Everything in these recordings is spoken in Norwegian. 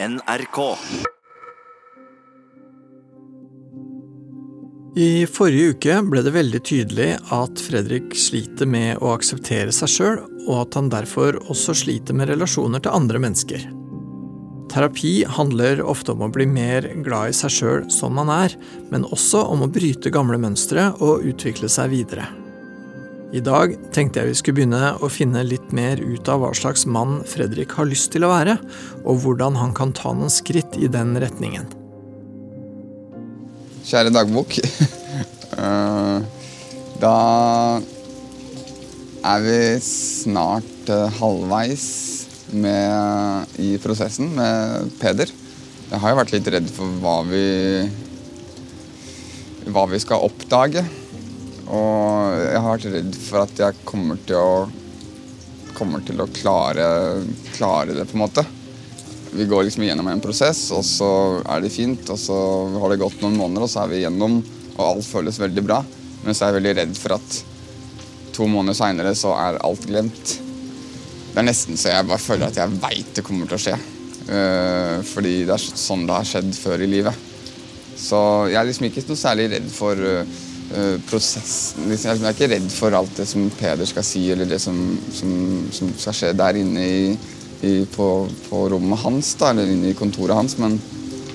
NRK. I forrige uke ble det veldig tydelig at Fredrik sliter med å akseptere seg sjøl, og at han derfor også sliter med relasjoner til andre mennesker. Terapi handler ofte om å bli mer glad i seg sjøl som man er, men også om å bryte gamle mønstre og utvikle seg videre. I dag tenkte jeg vi skulle begynne å finne litt mer ut av hva slags mann Fredrik har lyst til å være, og hvordan han kan ta noen skritt i den retningen. Kjære dagbok. Eh, da er vi snart eh, halvveis med, i prosessen med Peder. Jeg har jo vært litt redd for hva vi hva vi skal oppdage. Og jeg har vært redd for at jeg kommer til å kommer til å klare, klare det, på en måte. Vi går liksom igjennom en prosess, og så er det fint. Og så har det gått noen måneder, og så er vi igjennom, og alt føles veldig bra. Men så er jeg veldig redd for at to måneder seinere så er alt glemt. Det er nesten så jeg bare føler at jeg veit det kommer til å skje. Uh, fordi det er sånn det har skjedd før i livet. Så jeg er liksom ikke noe særlig redd for uh, prosessen. Liksom, jeg er ikke redd for alt det som Peder skal si, eller det som, som, som skal skje der inne i, i, på, på, rommet hans, da, eller inne i kontoret hans. Men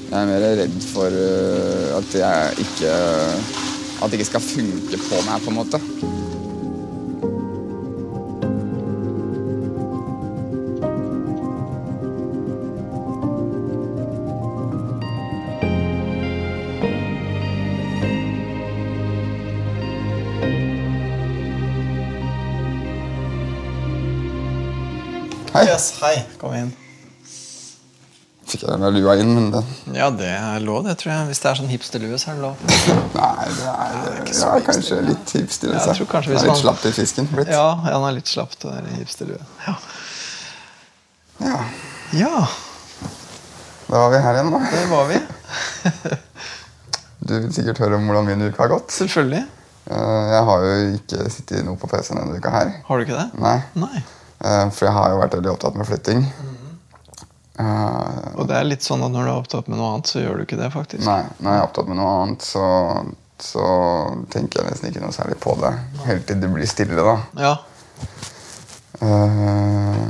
jeg er mer redd for uh, at jeg ikke At det ikke skal funke på meg, på en måte. Hei. Yes, hei, kom inn. Fikk jeg den lua inn, men det Ja, det er lov, det, tror jeg. Hvis det er sånn hipsterlue, så er det lov. Nei, det er, ikke så ja, hipster. kanskje litt hipster. Ja, jeg tror kanskje hvis er litt man- slapp i fisken blitt. Ja, han er litt slapp til å være hipsterlue. Ja. Ja, ja, Da var vi her igjen, da. Det var vi. Du vil sikkert høre om hvordan min uke har gått. Selvfølgelig. Eh, Jeg har jo ikke sittet noe på PC-en denne uka her. Har du ikke det? Nei, Nei. Eh, For jeg har jo vært veldig opptatt med flytting. Uh, Og det er litt sånn at når du er opptatt med noe annet, så gjør du ikke det, faktisk. Nei, når jeg er opptatt med noe annet, så, så tenker jeg nesten ikke noe særlig på det. Helt til det blir stille, da. Ja. Uh,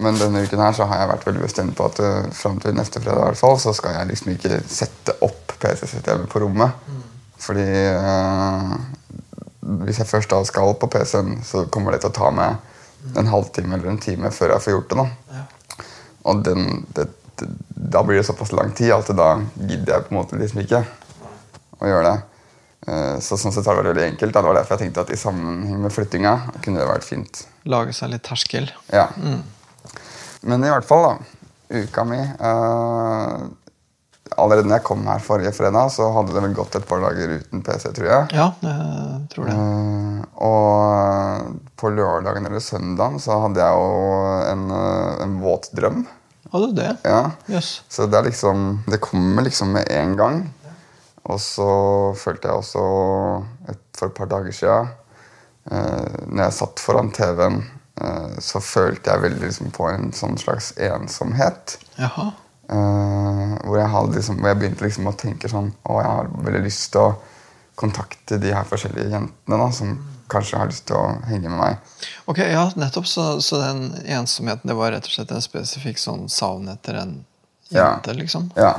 Men denne uken her så har jeg vært veldig bestemt på at uh, fram til neste fredag i hvert fall, så skal jeg liksom ikke sette opp PC-systemet på rommet. Fordi uh, hvis jeg først da skal på PC-en, så kommer det til å ta meg en halvtime eller en time før jeg får gjort det. da. Ja. Og den, det, det, da blir det såpass lang tid at da gidder jeg på en måte liksom ikke å gjøre det. Eh, Så sånn sett har det vært veldig enkelt. Det var derfor jeg tenkte at i sammenheng med flyttinga kunne det vært fint. Lage seg litt terskel. Ja. Men i hvert fall, da. Uka mi eh, Allerede når jeg kom her forrige fredag, så hadde det vel gått et par dager uten PC, tror jeg. Ja, jeg tror det. Uh, og på lørdagen eller søndagen så hadde jeg jo en, eh, en våt drøm. Hadde du det? Ja. Yes. Så det er liksom Det kommer liksom med en gang. Og så følte jeg også et, for et par dager sia uh, Når jeg satt foran TV-en, uh, så følte jeg veldig liksom på en sånn slags ensomhet. Jaha. Eh, hvor, jeg liksom, jeg begynte liksom å tenke sånn Å, jeg har veldig lyst til å kontakte de her forskjellige jentene da, som kanskje har lyst til å henge med meg. Ok, ja, nettopp. Så, så den ensomheten, det var rett og slett en spesifikk sånn savn etter en Ja. jente, liksom? Ja.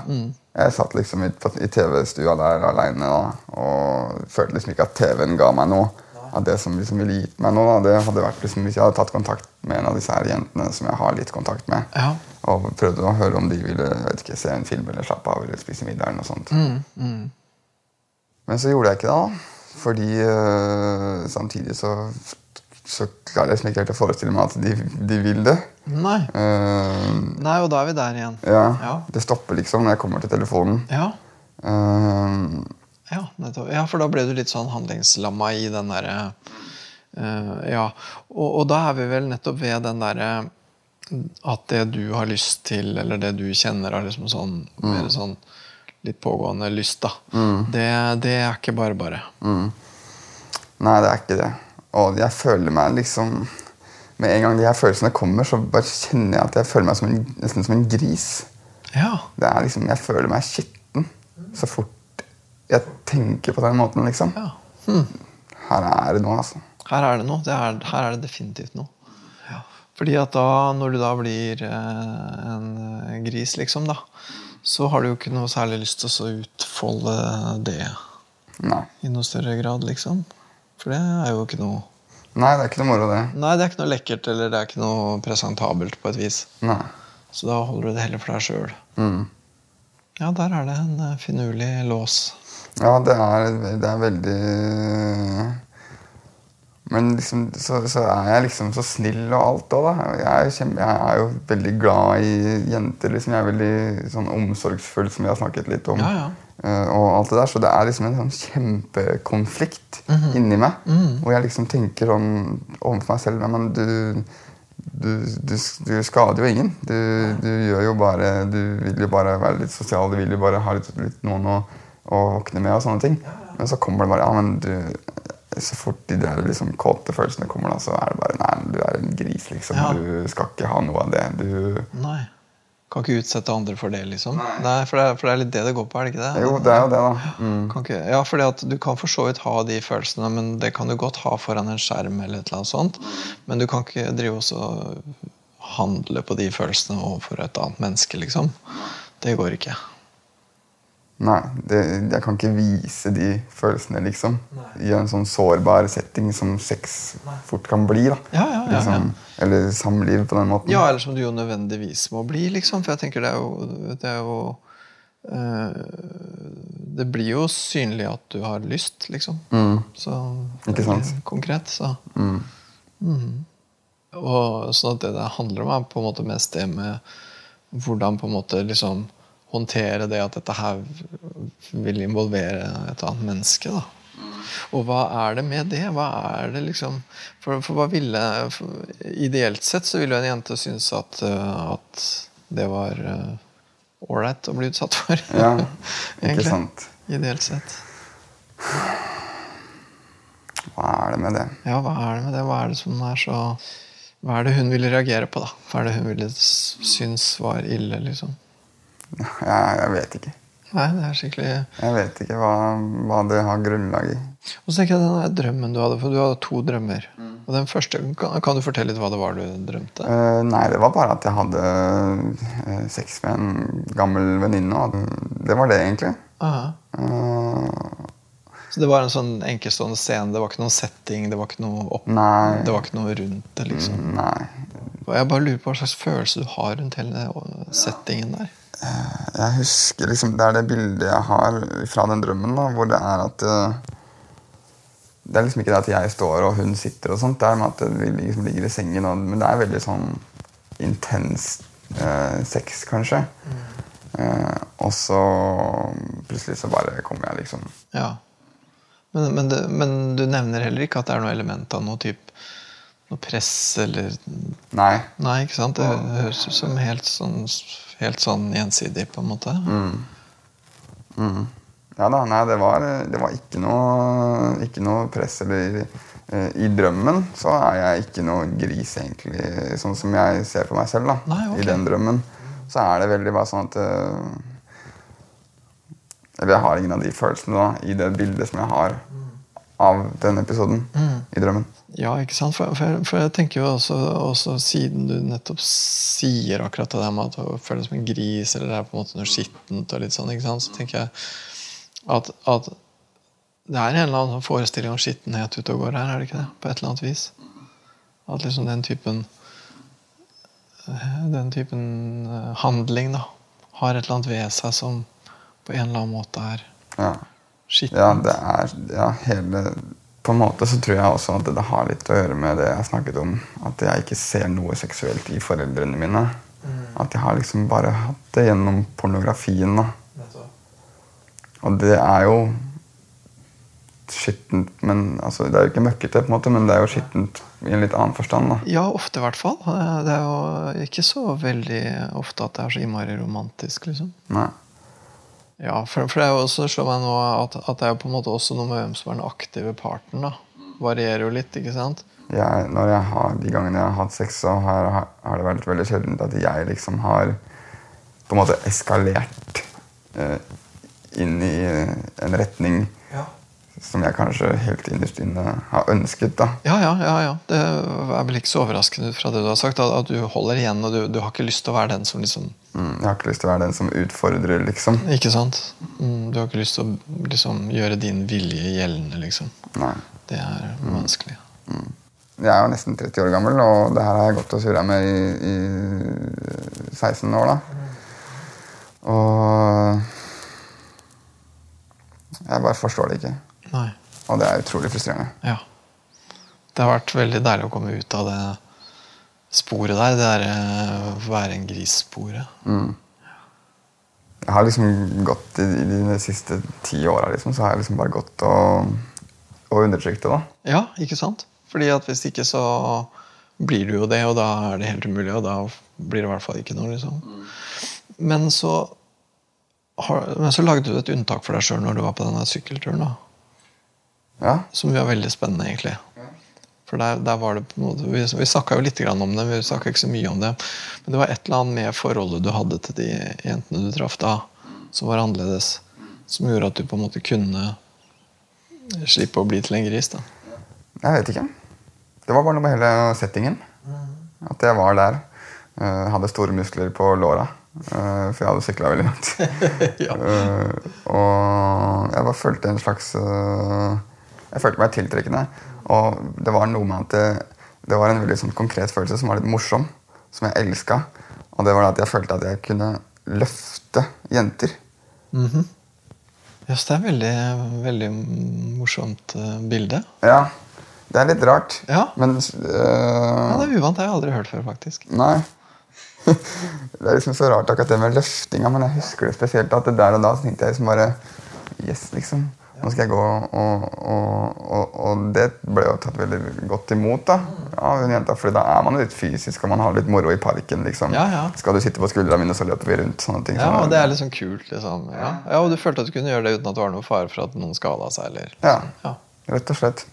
Jeg satt liksom i, i TV-stua der aleine og følte liksom ikke at TV-en ga meg noe. At det som liksom ville gitt meg noe, da, det hadde vært liksom hvis jeg hadde tatt kontakt med en av disse her jentene som jeg har litt kontakt med, Ja. og prøvde å høre om de ville vet ikke, se en film eller slappe av eller spise middag. eller noe sånt. Mm, Men så gjorde jeg ikke det, da. Fordi øh, samtidig så, så klarer jeg liksom ikke helt å forestille meg at de, de vil det. Nei. Uh, Nei, og da er vi der igjen. ja, Ja. Det stopper liksom når jeg kommer til telefonen. Ja. Eh, Ja, ja, for da ble du litt sånn handlingslamma i den derre uh, Ja. Og, og da er vi vel nettopp ved den derre at det du har lyst til, eller det du kjenner av liksom sånn mer sånn litt pågående lyst, da. Det, det er ikke bare bare. Nei, det er ikke det. Og jeg føler meg liksom Med en gang de her følelsene kommer, så bare kjenner jeg at jeg føler meg som en, nesten som en gris. Ja. Det er liksom, Jeg føler meg skitten så fort jeg tenker på den måten, liksom. ja. Her er det noe, altså. Her er det noe. Det er, her er det definitivt noe. Fordi at da, når du da blir eh, en eh, gris, liksom, da, så har du jo ikke noe særlig lyst til å utfolde det Nei. i noe større grad, liksom. For det er jo ikke noe Nei, det er ikke noe moro, det. Nei, det er ikke noe lekkert eller det er ikke noe presentabelt på et vis. Nei. Så da holder du det heller for deg sjøl. Mm. Ja, der er det en eh, finurlig lås. Ja, det er, det er veldig Men liksom, så, så er jeg liksom så snill og alt òg, da. Jeg er, kjempe, jeg er jo veldig glad i jenter. liksom. Jeg er veldig sånn omsorgsfull, som vi har snakket litt om. Ja, ja. Eh, og alt det der, Så det er liksom en sånn kjempekonflikt inni meg. Hvor jeg liksom tenker sånn overfor meg selv Men du, du, du, du skader jo ingen. Du, du gjør jo bare Du vil jo bare være litt sosial, du vil jo bare ha litt, litt noen å, å våkne med og sånne ting. Men så kommer det bare Ja, men du så fort de der liksom kåte følelsene kommer, da, så er det bare Nei, du er en gris, liksom. Ja. Du skal ikke ha noe av det. Du Nei. Kan ikke utsette andre for det, liksom. Nei, for, det er, for det er litt det det går på, er det ikke det? Jo, det er jo det, da. Mm. Kan ikke, ja, at Du kan for så vidt ha de følelsene, men det kan du godt ha foran en skjerm. eller et eller annet sånt. Men du kan ikke drive og handle på de følelsene overfor et annet menneske. liksom. Det går ikke. Nei, det, jeg kan ikke vise de følelsene, liksom. I en sånn sårbar setting som sex fort kan bli. da. Ja, ja, ja, liksom, Eller samliv på den måten. Ja, eller som du jo nødvendigvis må bli, liksom. For jeg tenker det er jo, det er jo øh, Det blir jo synlig at du har lyst, liksom. Så Ikke sant? Konkret, så. Mhm. Og sånn at det det handler om, er på en måte mest det med hvordan på en måte liksom håndtere det at dette her vil involvere et annet menneske. da. Og hva er det med det? Hva er det liksom For, for hva ville for, Ideelt sett så ville jo en jente synes at, uh, at det var ålreit å bli utsatt for. Ja, ikke sant. Ideelt sett. Hva er det med det? Ja, hva er det med det? Hva er det som er så Hva er det hun ville reagere på, da? Hva er det hun ville synes var ille, liksom? Jeg, jeg vet ikke. Nei, det er skikkelig Jeg vet ikke hva, hva det har grunnlag i. Og så tenker jeg den der drømmen du hadde, for du hadde to drømmer. Og den første, kan, kan du fortelle litt hva det var du drømte? Uh, nei, det var bare at jeg hadde uh, sex med en gammel venninne. Det var det, egentlig. Eh, Så det var en sånn enkeltstående scene, det var ikke noen setting, det var ikke noe opp, nei. det var ikke noe rundt det, liksom. Nei. Og jeg bare lurer på hva slags følelse du har rundt hele settingen der. Jeg husker liksom Det er det bildet jeg har fra den drømmen, da, hvor det er at eh, Det er liksom ikke det at jeg står og hun sitter og sånt. Det er med at vi liksom ligger i sengen, og, men det er veldig sånn intens eh, sex, kanskje. Eh, og så plutselig så bare kommer jeg liksom Ja. Men, men, det, men du nevner heller ikke at det er noe element av noe type noe press eller Nei. Nei, ikke sant? Det høres ut som helt sånn, helt sånn gjensidig, på en måte. Mhm. Ja da, nei, det var, det var ikke, noe, ikke noe press eller eh, I drømmen så er jeg ikke noe gris, egentlig, sånn som jeg ser på meg selv. da. Nei, ok. I den drømmen så er det veldig bare sånn at eh, Eller jeg har ingen av de følelsene da, i det bildet som jeg har av den episoden i drømmen. Ja, ikke sant? For, for, for jeg tenker jo også, også siden du nettopp sier akkurat det der med at føler deg som en gris, eller det er på en måte noe skittent, og litt sånn, ikke sant? så tenker jeg at, at det er en eller annen sånn forestilling om skittenhet ute og går her, er det ikke det? På et eller annet vis. At liksom den typen eh, den typen eh, handling da, har et eller annet ved seg som på en eller annen måte er Ja. skittent. Ja, det er ja, hele På en måte så tror jeg også at det har litt å gjøre med det jeg snakket om. At jeg ikke ser noe seksuelt i foreldrene mine. At jeg har liksom bare hatt det gjennom pornografien. da. Og det er jo skittent, men altså, Det er jo ikke møkkete, på en måte, men det er jo skittent i en litt annen forstand. da. Ja, ofte i hvert fall. Det er jo ikke så veldig ofte at det er så innmari romantisk, liksom. Nei. Ja, for, for det er jo også, slår meg nå at, at det er på en måte også noe med hvem som er den aktive parten. da. Varierer jo litt, ikke sant? Jeg, når jeg har, de gangene jeg har hatt sex, så har, har det vært veldig sjelden at jeg liksom har på en måte eskalert eh, inn i en retning. Som jeg kanskje helt innerst inne har ønsket. da. Ja, ja, ja, ja. Det er vel ikke så overraskende ut fra det du har sagt. At du holder igjen, og du, du har ikke lyst til å være den som liksom Mm, jeg har ikke lyst til å være den som utfordrer, liksom. Ikke sant? Mm, du har ikke lyst til å liksom, gjøre din vilje gjeldende, liksom. Nei. Det er vanskelig. Jeg er jo nesten 30 år gammel, og det her har jeg gått og surra med i, i 16 år, da. Og jeg bare forstår det ikke. Nei. Og det er utrolig frustrerende. Ja. Det har vært veldig deilig å komme ut av det sporet der. Det derre være en gris-sporet. Jeg har liksom gått i, i de siste ti åra liksom, så har jeg liksom bare gått og, og undertrykt det. da. Ja, ikke sant? Fordi at hvis ikke så blir du jo det, og da er det helt umulig, og da blir det i hvert fall ikke noe, liksom. Men så har, men så lagde du et unntak for deg sjøl når du var på denne sykkelturen. da. Ja, Som var veldig spennende, egentlig. For der, der var det på en måte, Vi, vi snakka jo litt grann om det, vi snakka ikke så mye om det. Men det var et eller annet med forholdet du hadde til de jentene du traff da, som var annerledes. Som gjorde at du på en måte kunne slippe å bli til en gris. da. Jeg vet ikke. Det var bare noe med hele settingen. At jeg var der. eh, hadde store muskler på låra. eh, for jeg hadde sykla veldig langt. Ja. Eh, og jeg bare følte en slags Jeg følte meg tiltrekkende. Og det var noe med at det, det var en veldig sånn konkret følelse som var litt morsom. Som jeg elska. Og det var at jeg følte at jeg kunne løfte jenter. Mhm. Yes, det er veldig, veldig morsomt eh, bilde. Ja, det er litt rart. Ja. Men eh, Ja, det er uvant. Det har jeg aldri hørt før, faktisk. Nei. det er liksom så rart akkurat det med løftinga, men jeg husker det spesielt at det der og da så tenkte jeg liksom bare Yes, liksom. Nå skal jeg gå og, og, og, og det ble jo tatt veldig godt imot da av hun jenta, for da er man litt fysisk og man har litt moro i parken. liksom. Ja, ja. Skal du sitte på skuldra mine, så løper vi rundt. sånne ting. Ja, sånne- og det er liksom kult, liksom. Ja. ja, Og du følte at du kunne gjøre det uten at det var noen fare for at noen skada seg, eller Ja, Ja. rett og slett.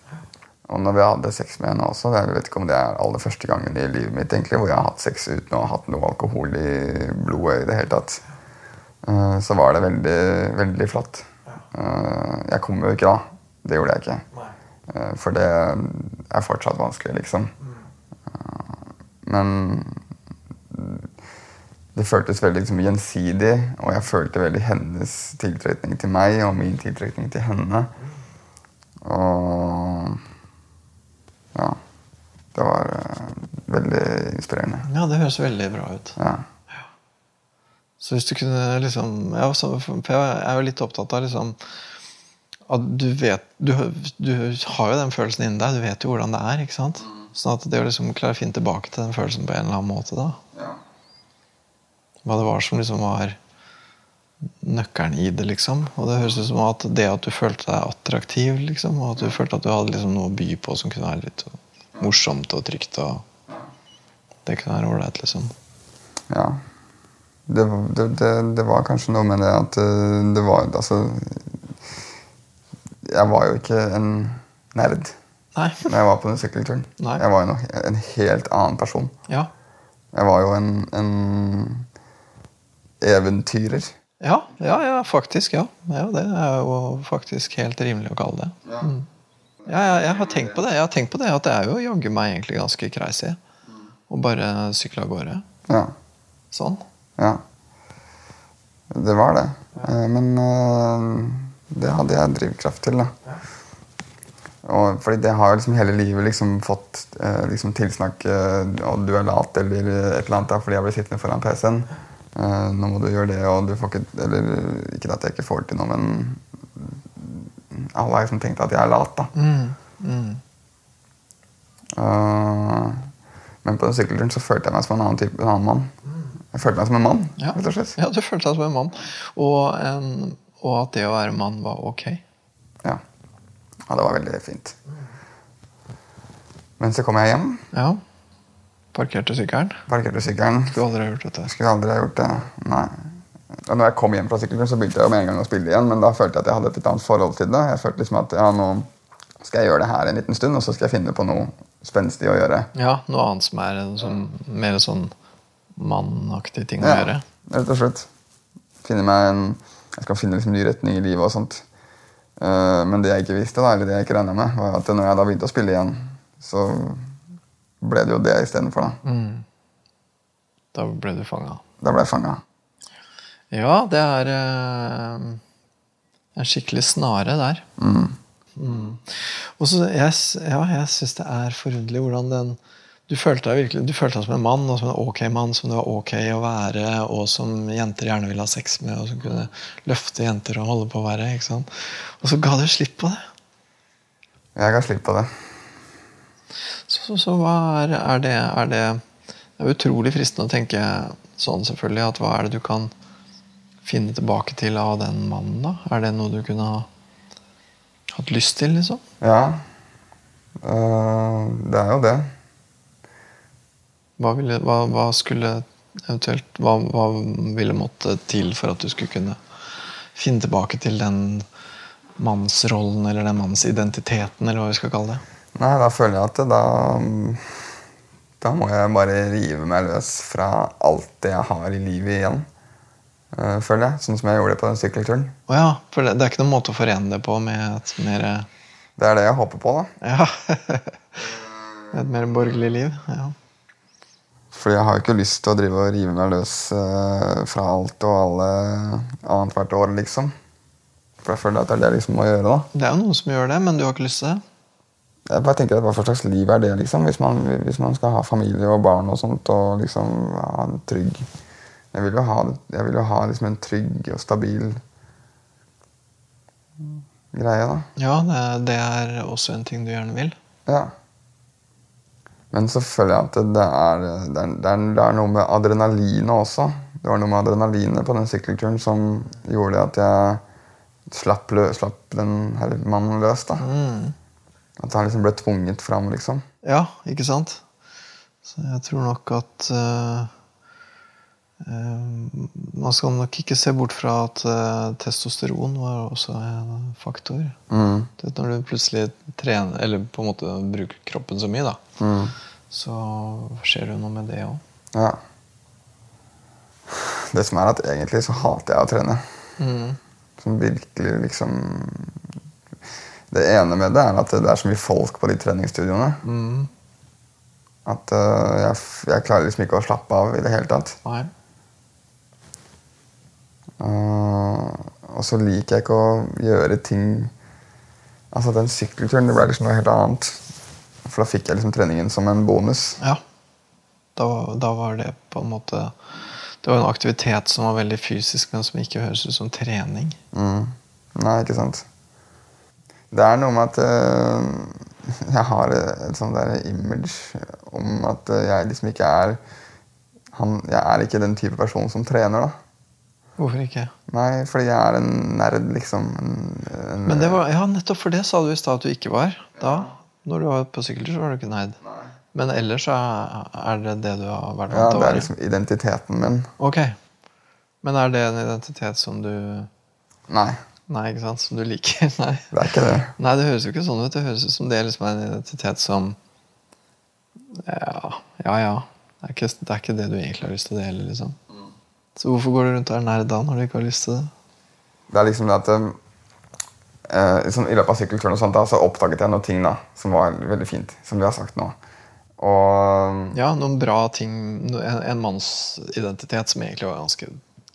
Og når vi hadde sex med henne også, jeg vet ikke om det er aller første gangen i livet mitt egentlig, hvor jeg har hatt sex uten å ha hatt noe alkohol i blodet i det hele tatt, eh, så var det veldig, veldig flott. Eh, Jeg kom jo ikke da. Det gjorde jeg ikke. Eh, For det er fortsatt vanskelig, liksom. Eh, Men det føltes veldig liksom, gjensidig, og jeg følte veldig hennes tiltrekning til meg og min tiltrekning til henne. Og ja. Det var veldig inspirerende. ja, det høres veldig bra ut. Ja. Så hvis du kunne liksom ja, for Jeg er jo litt opptatt av liksom at du vet du, du har jo den følelsen inni deg. Du vet jo hvordan det er. ikke sant? Sånn at det å liksom klare å finne tilbake til den følelsen på en eller annen måte da Hva det var som liksom var nøkkelen i det, liksom. Og det høres ut som at det at du følte deg attraktiv, liksom, og at du følte at du hadde liksom noe å by på som kunne være litt morsomt og trygt, og det kunne være ålreit, liksom. ja. Det, det, det, det var kanskje noe med det at eh, det var Altså Jeg var jo ikke en nerd Nei. når jeg var på den sykkelturen. Nei. Jeg var jo noe, en helt annen person. Ja. Jeg var jo en, en eventyrer. Ja, ja, ja, faktisk. Ja. ja. Det er jo faktisk helt rimelig å kalle det. Mm. Ja, jeg, jeg har tenkt på det. Jeg har tenkt på det, At det er jo jaggu meg egentlig ganske crazy å bare sykle av gårde. Ja. Sånn. Ja. Det var det. Ja. Men eh, det hadde jeg drivkraft til, da. Og fordi det har liksom hele livet liksom fått eh, liksom tilsnakk eh, Og du er lat eller et eller annet da, fordi jeg blir sittende foran PC-en. Eh, nå må du gjøre det, og du får ikke Eller ikke at jeg ikke får til noe, men alle har liksom tenkt at jeg er lat, da. Mm. Mm. Uh, men på den sykkelturen så følte jeg meg som en annen type, en annen mann. Jeg følte meg som en mann, Ja. rett og slett. ja, du følte deg som en mann. Og, en, og at det å være mann var ok. Ja. ja, det var veldig fint. Men så kom jeg hjem, Ja. Parkerte sykkelen. parkerte sykkelen. Skulle aldri ha gjort dette. Skulle aldri ha gjort det. Nei. Og når jeg kom hjem fra sykkelen, så begynte jeg med en gang å spille igjen, men da følte jeg at jeg hadde et annet forhold til det. Jeg følte liksom at ja, nå skal jeg gjøre det her en liten stund, og så skal jeg finne på noe spenstig å gjøre. Ja, noe annet som er en sånn, mer sånn mannaktig ting å Ja. gjøre. rett og slett. Finne meg en Jeg skal finne liksom ny retning i livet og sånt. Uh, men det jeg ikke visste, da, eller det jeg ikke regna med, var at når jeg da begynte å spille igjen, så ble det jo det istedenfor. Da. Da ble du fanga. da ble jeg fanga. Ja, det er uh, en skikkelig snare der. Mm. Og så jeg, ja, jeg syns det er forunderlig hvordan den du følte, deg virkelig, du følte deg som en mann, og som en ok mann, som det var ok å være, og som jenter gjerne ville ha sex med, og som kunne løfte jenter og holde på å være. ikke sant? Og så ga du slipp på det. Jeg ga slipp på det. Så, så, så hva er, er det Er det Det er utrolig fristende å tenke sånn, selvfølgelig, at hva er det du kan finne tilbake til av den mannen, da? Er det noe du kunne ha hatt lyst til, liksom? Ja. Uh, det er jo det. Hva, ville, hva, hva skulle eventuelt hva, hva ville måtte til for at du skulle kunne finne tilbake til den mannsrollen, eller den mannsidentiteten, eller hva vi skal kalle det? Nei, da føler jeg at det, da Da må jeg bare rive meg løs fra alt det jeg har i livet igjen. eh, føler jeg. Sånn som jeg gjorde det på den sykkelturen. Oh ja, for det, det er ikke noen måte å forene det på med et mer Det er det jeg håper på, da. Ja. Et mer borgerlig liv. Ja. Fordi jeg har jo ikke lyst til å drive og rive meg løs eh, fra alt og alle annethvert år, liksom. For jeg føler at det er det jeg liksom må gjøre, da. Det er jo noen som gjør det, men du har ikke lyst til det? Jeg bare tenker at Hva slags liv er det, liksom? Hvis man, hvis man skal ha familie og barn og sånt, og liksom ha en trygg Jeg vil jo ha, jeg vil jo ha liksom en trygg og stabil greie, da. Ja, det, det er også en ting du gjerne vil. Ja. Men så føler jeg at det er, det er, det er, det er noe med adrenalinet også. Det var noe med adrenalinet på den sykkelturen som gjorde at jeg slapp, lø, slapp den her mannen løs. da. At han liksom ble tvunget fram, liksom. Ja, ikke sant? Så jeg tror nok at uh, uh, Man skal nok ikke se bort fra at uh, testosteron var også en faktor. Mm. Når du plutselig trener, eller på en måte bruker kroppen så mye, da, Mm. Så skjer det jo noe med det òg. Ja. Det som er at egentlig så hater jeg å trene. Som virkelig liksom Det ene med det er at det er så mye folk på de treningsstudioene. At uh, jeg, jeg klarer liksom ikke å slappe av i det hele tatt. Nei. Uh, og så liker jeg ikke å gjøre ting Altså den sykkelturen det ble liksom noe helt annet. For da fikk jeg liksom treningen som en bonus. Ja. Da, da var det på en måte Det var en aktivitet som var veldig fysisk, men som ikke høres ut som trening. Mm. Nei, ikke sant. Det er noe med at øh, jeg har et sånt der image om at øh, jeg liksom ikke er han, Jeg er ikke den type person som trener, da. Hvorfor ikke? Nei, fordi jeg er en nerd, liksom. En, en, Men det var, ja, nettopp for det sa du i stad at du ikke var. Da, når du var på sykkeltur, så var du ikke nerd. Men ellers så er det det du har vært vant til å det er liksom identiteten min. Ok. Men er det en identitet som du Nei, Nei, ikke sant? Som du liker? Nei. det er ikke det. Nei, det høres jo ikke sånn ut. Det høres ut som det liksom er en identitet som Ja, ja. ja. Det, er ikke, det er ikke det du egentlig har lyst til å dele, liksom. Så hvorfor går du rundt og er nerd da, når du ikke har lyst til det? Det er liksom det at eh, liksom, I løpet av sykkelturen og sånt, da, så oppdaget jeg noen ting da, som var veldig fint. Som vi har sagt nå. Og Ja, noen bra ting En, en mannsidentitet som egentlig var ganske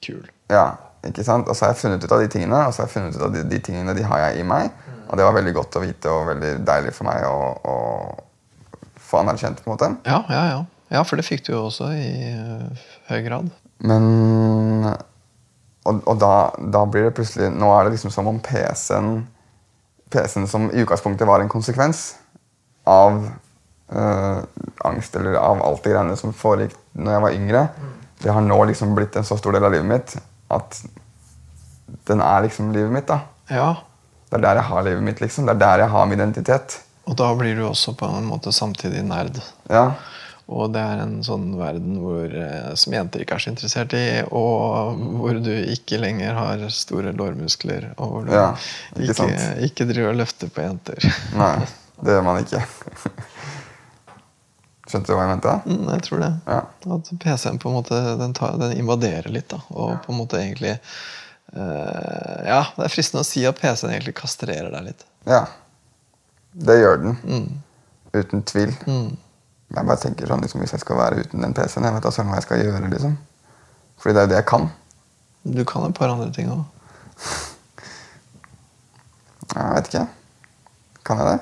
kul. ja, ikke sant? Og så har jeg funnet ut av de tingene, og så har jeg funnet ut av de, de tingene de har jeg i meg. Og det var veldig godt å vite og veldig deilig for meg å, å få anerkjent. på en måte. Ja, ja, ja. Ja, for det fikk du jo også i uh, høy grad. Men Og, og da, da blir det plutselig Nå er det liksom som om PC-en PC-en som i utgangspunktet var en konsekvens av øh, angst eller av alt det greiene som foregikk når jeg var yngre, det har nå liksom blitt en så stor del av livet mitt at den er liksom livet mitt. da. Ja, Det er der jeg har livet mitt. liksom. Det er der jeg har min identitet. Og da blir du også på en måte samtidig nerd. Ja, Og det er en sånn verden hvor, eh, som jenter ikke er så interessert i, og hvor du ikke lenger har store lårmuskler, og hvor du Ja, ikke ikke, ikke driver og løfter på jenter. Nei, det gjør man ikke. Skjønte du hva jeg mente? Mm, jeg tror det. Ja. At PC-en på en måte den, tar, den invaderer litt. da, Og på en måte egentlig Uh, Ja, det er fristende å si at PC-en egentlig kastrerer deg litt. ja. Det gjør den. Mm. Uten tvil. Jeg bare tenker sånn, liksom, Hvis jeg skal være uten den PC-en, jeg vet da hva jeg skal gjøre. liksom. Fordi det er jo det jeg kan. Du kan et par andre ting òg. Jeg vet ikke. Kan jeg det?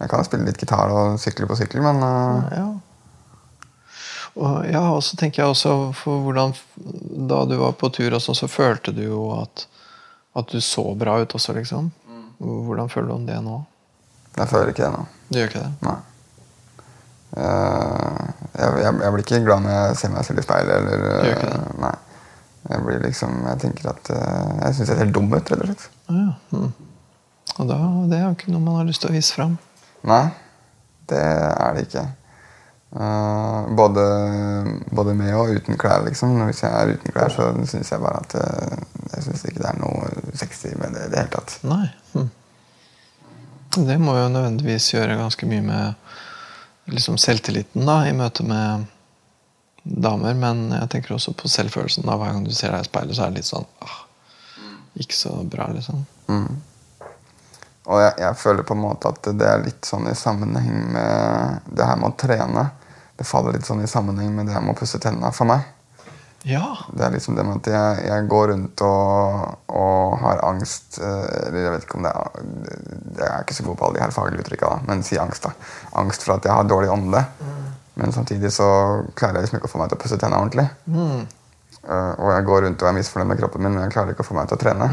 Jeg kan spille litt gitar og sykle på sykkel, men uh... Ja. Og, ja, så tenker jeg også for hvordan Da du var på tur, og sånn, så følte du jo at, at du så bra ut også, liksom. Hvordan føler du om det nå? jeg føler ikke det nå. Du gjør ikke det? Nei. Eh, jeg, jeg, jeg blir ikke glad når jeg ser meg selv i speilet. Eller, øh, Nei. Jeg blir liksom, jeg tenker at øh, jeg syns jeg ser dum ut, rett og slett. Ja. Mm. Og da, det er jo ikke noe man har lyst til å vise fram. Nei, det er det ikke. Uh, både, både med og uten klær, liksom. Hvis jeg er uten klær, så syns jeg bare at eh, Jeg synes ikke det er noe sexy med det i det hele tatt. Nei. Mm. Det må jo nødvendigvis gjøre ganske mye med liksom selvtilliten da, i møte med damer. Men jeg tenker også på selvfølelsen. da, Hver gang du ser deg i speilet, så er det litt sånn ah, Ikke så bra, liksom. Og jeg, jeg føler på en måte at det er litt sånn i sammenheng med det her med å trene. Det faller litt sånn i sammenheng med det her med å pusse tennene for meg. Ja. Det er liksom det med at jeg, jeg går rundt og, og har angst eh, Eller jeg vet ikke om det er Jeg er ikke så god på alle de her faglige uttrykka, men si angst. da. Angst for at jeg har dårlig ånde. Men samtidig så klarer jeg liksom ikke å få meg til å pusse tennene ordentlig. Eh, og jeg går rundt og er misfornøyd med kroppen min, men jeg klarer ikke å få meg til å trene.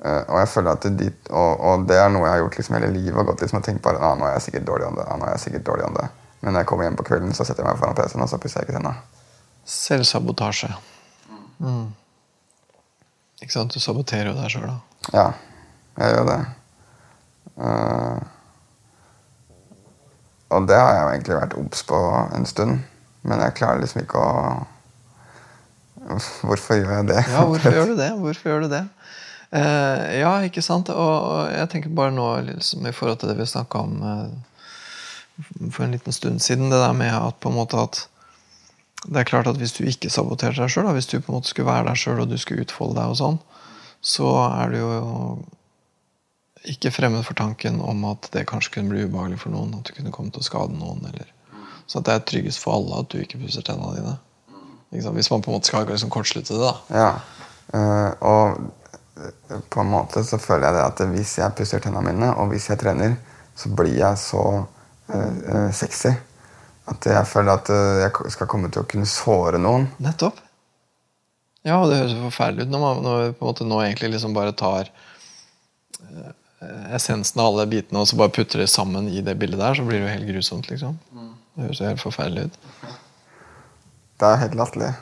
Eh, og jeg føler at det, dit, og, og det er noe jeg har gjort liksom hele livet. og gått liksom og tenkt bare, ah, nå er jeg sikkert dårlig ånde, ah, nå er jeg sikkert dårlig ånde. Men når jeg kommer hjem på kvelden, så setter jeg meg foran PC-en og så pusser jeg ikke tennene. Selvsabotasje. Mm. Ikke sant? Du saboterer jo deg sjøl, da. Ja, jeg gjør det. Uh, og det har jeg jo egentlig vært obs på en stund. Men jeg klarer liksom ikke å Hvorfor gjør jeg det? Ja, hvorfor gjør du det? Hvorfor gjør du det? Uh, ja, ikke sant? Og, og jeg tenker bare nå liksom, i forhold til det vi snakka om uh, for en liten stund siden, det der med at på en måte at det er klart at hvis du ikke saboterer deg sjøl, hvis du på en måte skulle være deg sjøl og du skulle utfolde deg, og sånn, så er du jo ikke fremmed for tanken om at det kanskje kunne bli ubehagelig for noen. At du kunne komme til å skade noen. Eller. Så det er tryggest for alle at du ikke pusser tennene dine. Hvis man på en måte skal liksom kortslutte det. da. Ja. eh, og eh, på en måte så føler jeg det at hvis jeg pusser tennene mine, og hvis jeg trener, så blir jeg så eh, sexy at jeg føler at eh, jeg skal komme til å kunne såre noen. Nettopp. Ja, og det høres jo forferdelig ut når man når på en måte nå egentlig liksom bare tar eh, essensen av alle bitene og så bare putter det sammen i det bildet der, så blir det jo helt grusomt, liksom. Det høres jo helt forferdelig ut. Det er helt latterlig.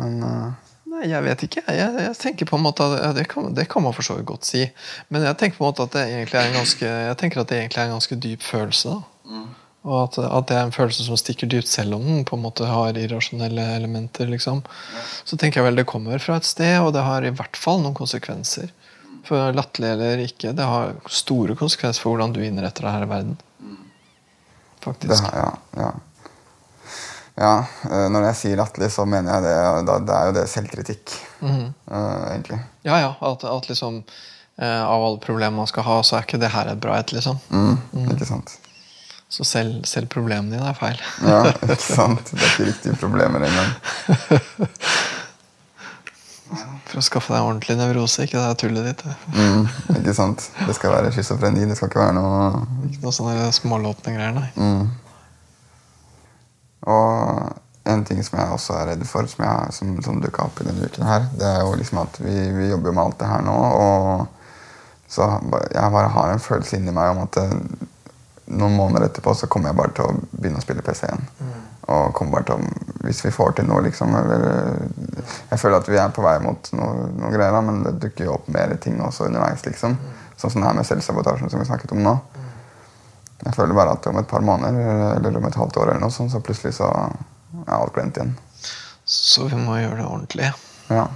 Men uh... Nei, jeg vet ikke. Jeg, jeg tenker på en måte at ja, det, kan, det kan man for så vidt godt si. Men jeg tenker på en måte at det egentlig er en ganske, jeg tenker at det egentlig er en ganske dyp følelse. da. Og at, at det er en følelse som stikker dypt, selv om den på en måte har irrasjonelle elementer. liksom. Så tenker jeg vel det kommer fra et sted, og det har i hvert fall noen konsekvenser. For latterlig eller ikke, det har store konsekvenser for hvordan du innretter deg her i verden. det, Faktisk. ja, ja. ja eh, når jeg sier latterlig, så mener jeg det. Det er jo det selvkritikk, eh, egentlig. Ja, ja. At, at liksom eh, av alle problemer man skal ha, så er ikke det her et bra et, liksom. Mm, Ikke sant? Så selv, selv problemene dine er feil. Ja, ikke sant? Det er ikke riktige problemer engang. For å skaffe deg ordentlig nevrose, ikke det tullet ditt. Mm, ikke sant? Det skal være schizofreni. Det skal ikke være noe Ikke noe sånne smålåtne greier, nei. mm. Og en ting som jeg også er redd for, som, jeg, som, som dukka opp i denne uken, her, det er jo liksom at vi, vi jobber med alt det her nå. Og så jeg bare har en følelse inni meg om at eh, noen måneder etterpå så kommer jeg bare til å begynne å spille PC igjen. Og kommer bare til å, Hvis vi får til noe, liksom eller, Jeg føler at vi er på vei mot noe, noe greier, da, men det dukker jo opp mer ting også underveis. liksom. Sånn som det her med selvsabotasjen som vi snakket om nå. Jeg føler bare at om et par måneder eller om et halvt år eller noe sånt, så plutselig så er alt glemt igjen. Så vi må gjøre det ordentlig. Ja.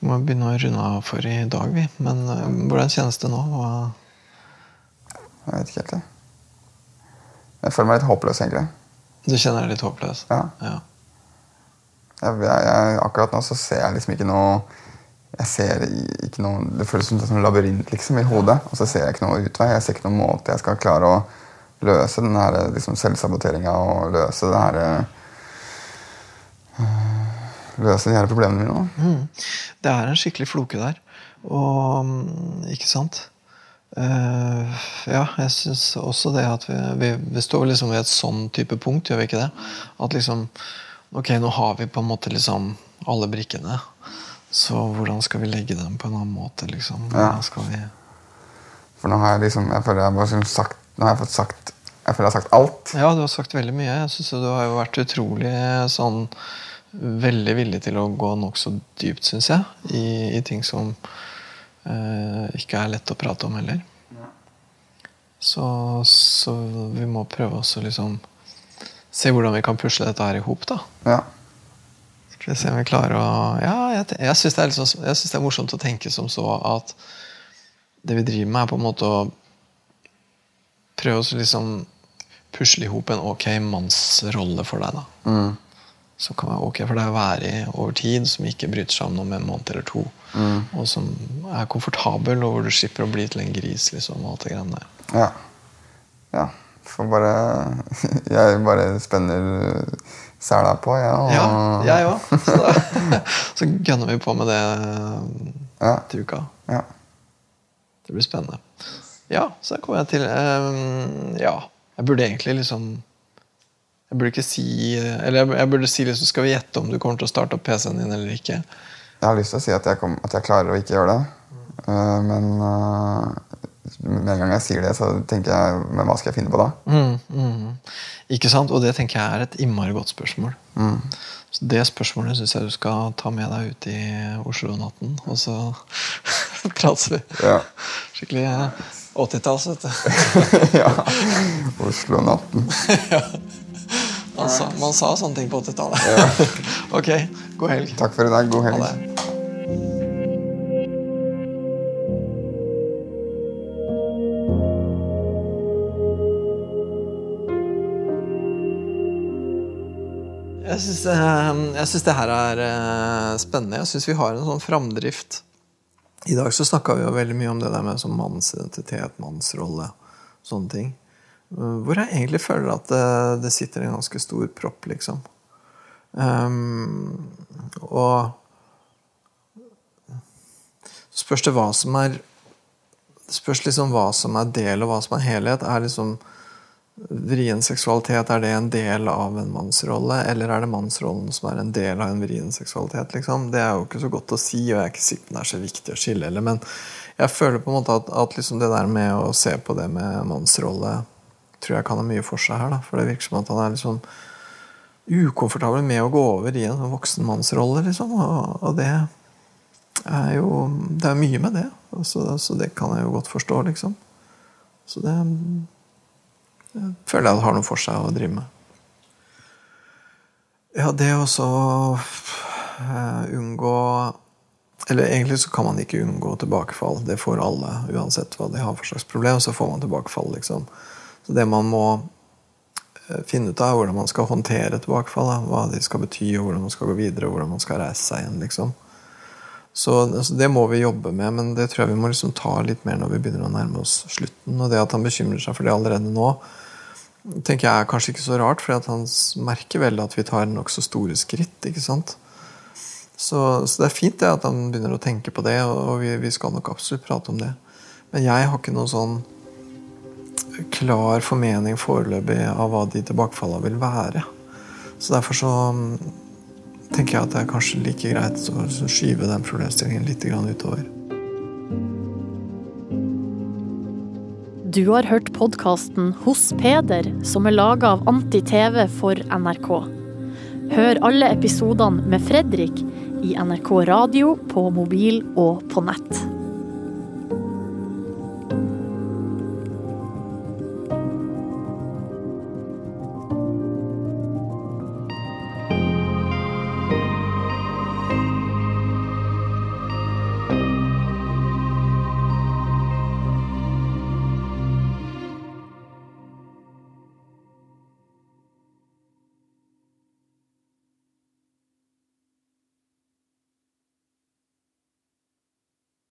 Vi må begynne å runde av for i dag, vi. Men eh, hvordan kjennes det nå? Hva, Jeg vet ikke helt. Jeg, jeg føler meg litt håpløs, egentlig. Du kjenner deg litt håpløs? Ja. ja. Jeg, jeg, jeg, akkurat nå så ser jeg liksom ikke noe jeg ser ikke noe, Det føles som en labyrint liksom, i hodet. Og så ser jeg ikke noe utvei. Jeg ser ikke noen måte jeg skal klare å løse den her liksom, selvsaboteringa og løse det her øh, Løse de her problemene mine. Mm. Det er en skikkelig floke der. Og Ikke sant? Uh, ja, jeg syns også det at vi, vi, vi står liksom ved et sånn type punkt, gjør vi ikke det? At liksom Ok, nå har vi på en måte liksom alle brikkene. Så hvordan skal vi legge dem på en annen måte? liksom? Hvordan skal vi... For nå har jeg liksom Jeg føler jeg bare liksom sagt Nå har jeg fått sagt Jeg føler jeg har sagt alt. Ja, du har sagt veldig mye. Jeg synes Du har jo vært utrolig sånn Veldig villig til å gå nokså dypt, syns jeg, i, i, ting som eh, ikke er lett å prate om heller. Så, så, vi må prøve oss å liksom se hvordan vi kan pusle dette her i hop, da. Ja. Skal vi se om vi klarer å Ja, jeg, jeg syns det, liksom, det, er morsomt å tenke som så at det vi driver med, er på en måte å prøve å liksom pusle i hop en ok mannsrolle for deg. da. Mm. Som kan være ok for deg å være i over tid, som ikke bryter sammen om en måned eller to. Mm. Og som er komfortabel, og hvor du slipper å bli til en gris. liksom, og alt det greiene der. Ja. ja. For bare Jeg bare spenner sela på, jeg. Og... Ja, jeg òg. Så, så gønner vi på med det ja. til uka. Ja. Det blir spennende. Ja, så kommer jeg til um, Ja, jeg burde egentlig liksom Jeg burde ikke si Eller jeg burde si liksom Skal vi gjette om du kommer til å starte opp PC-en din eller ikke? Jeg har lyst til å si at jeg, kom, at jeg klarer å ikke gjøre det. Uh, men uh, med en gang jeg sier det, så tenker jeg Men hva skal jeg finne på da? Mm, mm. Ikke sant? Og det tenker jeg er et innmari godt spørsmål. Mm. Så Det spørsmålet syns jeg du skal ta med deg ut i Oslo-natten, og så prates vi. Ja. Skikkelig 80-talls, vet du. ja. Oslo-natten. ja. Man sa, man sa, sånne ting på 80-tallet. Ja. ok, god helg. Takk for i dag. God helg. Ha det. Jeg syns det, det, her er eh, spennende. Jeg syns vi har en sånn framdrift. I dag så snakka vi jo veldig mye om det der med sånn mannsidentitet, mannsrolle, sånne ting. Eh, hvor jeg egentlig føler at det, det sitter en ganske stor propp, liksom. Um, og spørs det hva som er Spørs liksom hva som er del, og hva som er helhet. Er liksom vrien seksualitet, er det en del av en mannsrolle, eller er det mannsrollen som er en del av en vrien seksualitet? Liksom? Det er jo ikke så godt å si, og jeg er ikke sikker på om det er så viktig å skille. Eller, men jeg føler på en måte at, at liksom det der med å se på det med mannsrolle tror jeg kan ha mye for seg her. Da. For det virker som at han er liksom ukomfortabel med å gå over i en voksen mannsrolle, liksom. Og, og, det er jo Det er mye med det. Så, så det kan jeg jo godt forstå, liksom. Så det jeg føler jeg har noe for seg å drive med. Ja, det å så uh, unngå Eller egentlig så kan man ikke unngå tilbakefall. Det får alle. Uansett hva de har for slags problem, så får man tilbakefall. liksom. Så det man må uh, finne ut av, er hvordan man skal håndtere tilbakefall. Hva de skal bety, og hvordan man skal gå videre, og hvordan man skal reise seg igjen. liksom. Så altså, Det må vi jobbe med, men det tror jeg vi må liksom ta litt mer når vi begynner å nærme oss slutten. Og det at han bekymrer seg for det allerede nå, tenker jeg er kanskje ikke så rart, for han merker vel at vi tar nokså store skritt. ikke sant? Så, så, det er fint det at han begynner å tenke på det, og vi, vi, skal nok absolutt prate om det. Men jeg har ikke noen sånn klar formening foreløpig av hva de tilbakefallene vil være. Så derfor så mm, tenker jeg at det er kanskje like greit å skyve den problemstillingen litt utover. Du har hørt podkasten Hos Peder, som er laga av Anti-TV for NRK. Hør alle episodene med Fredrik i NRK radio, på mobil og på nett.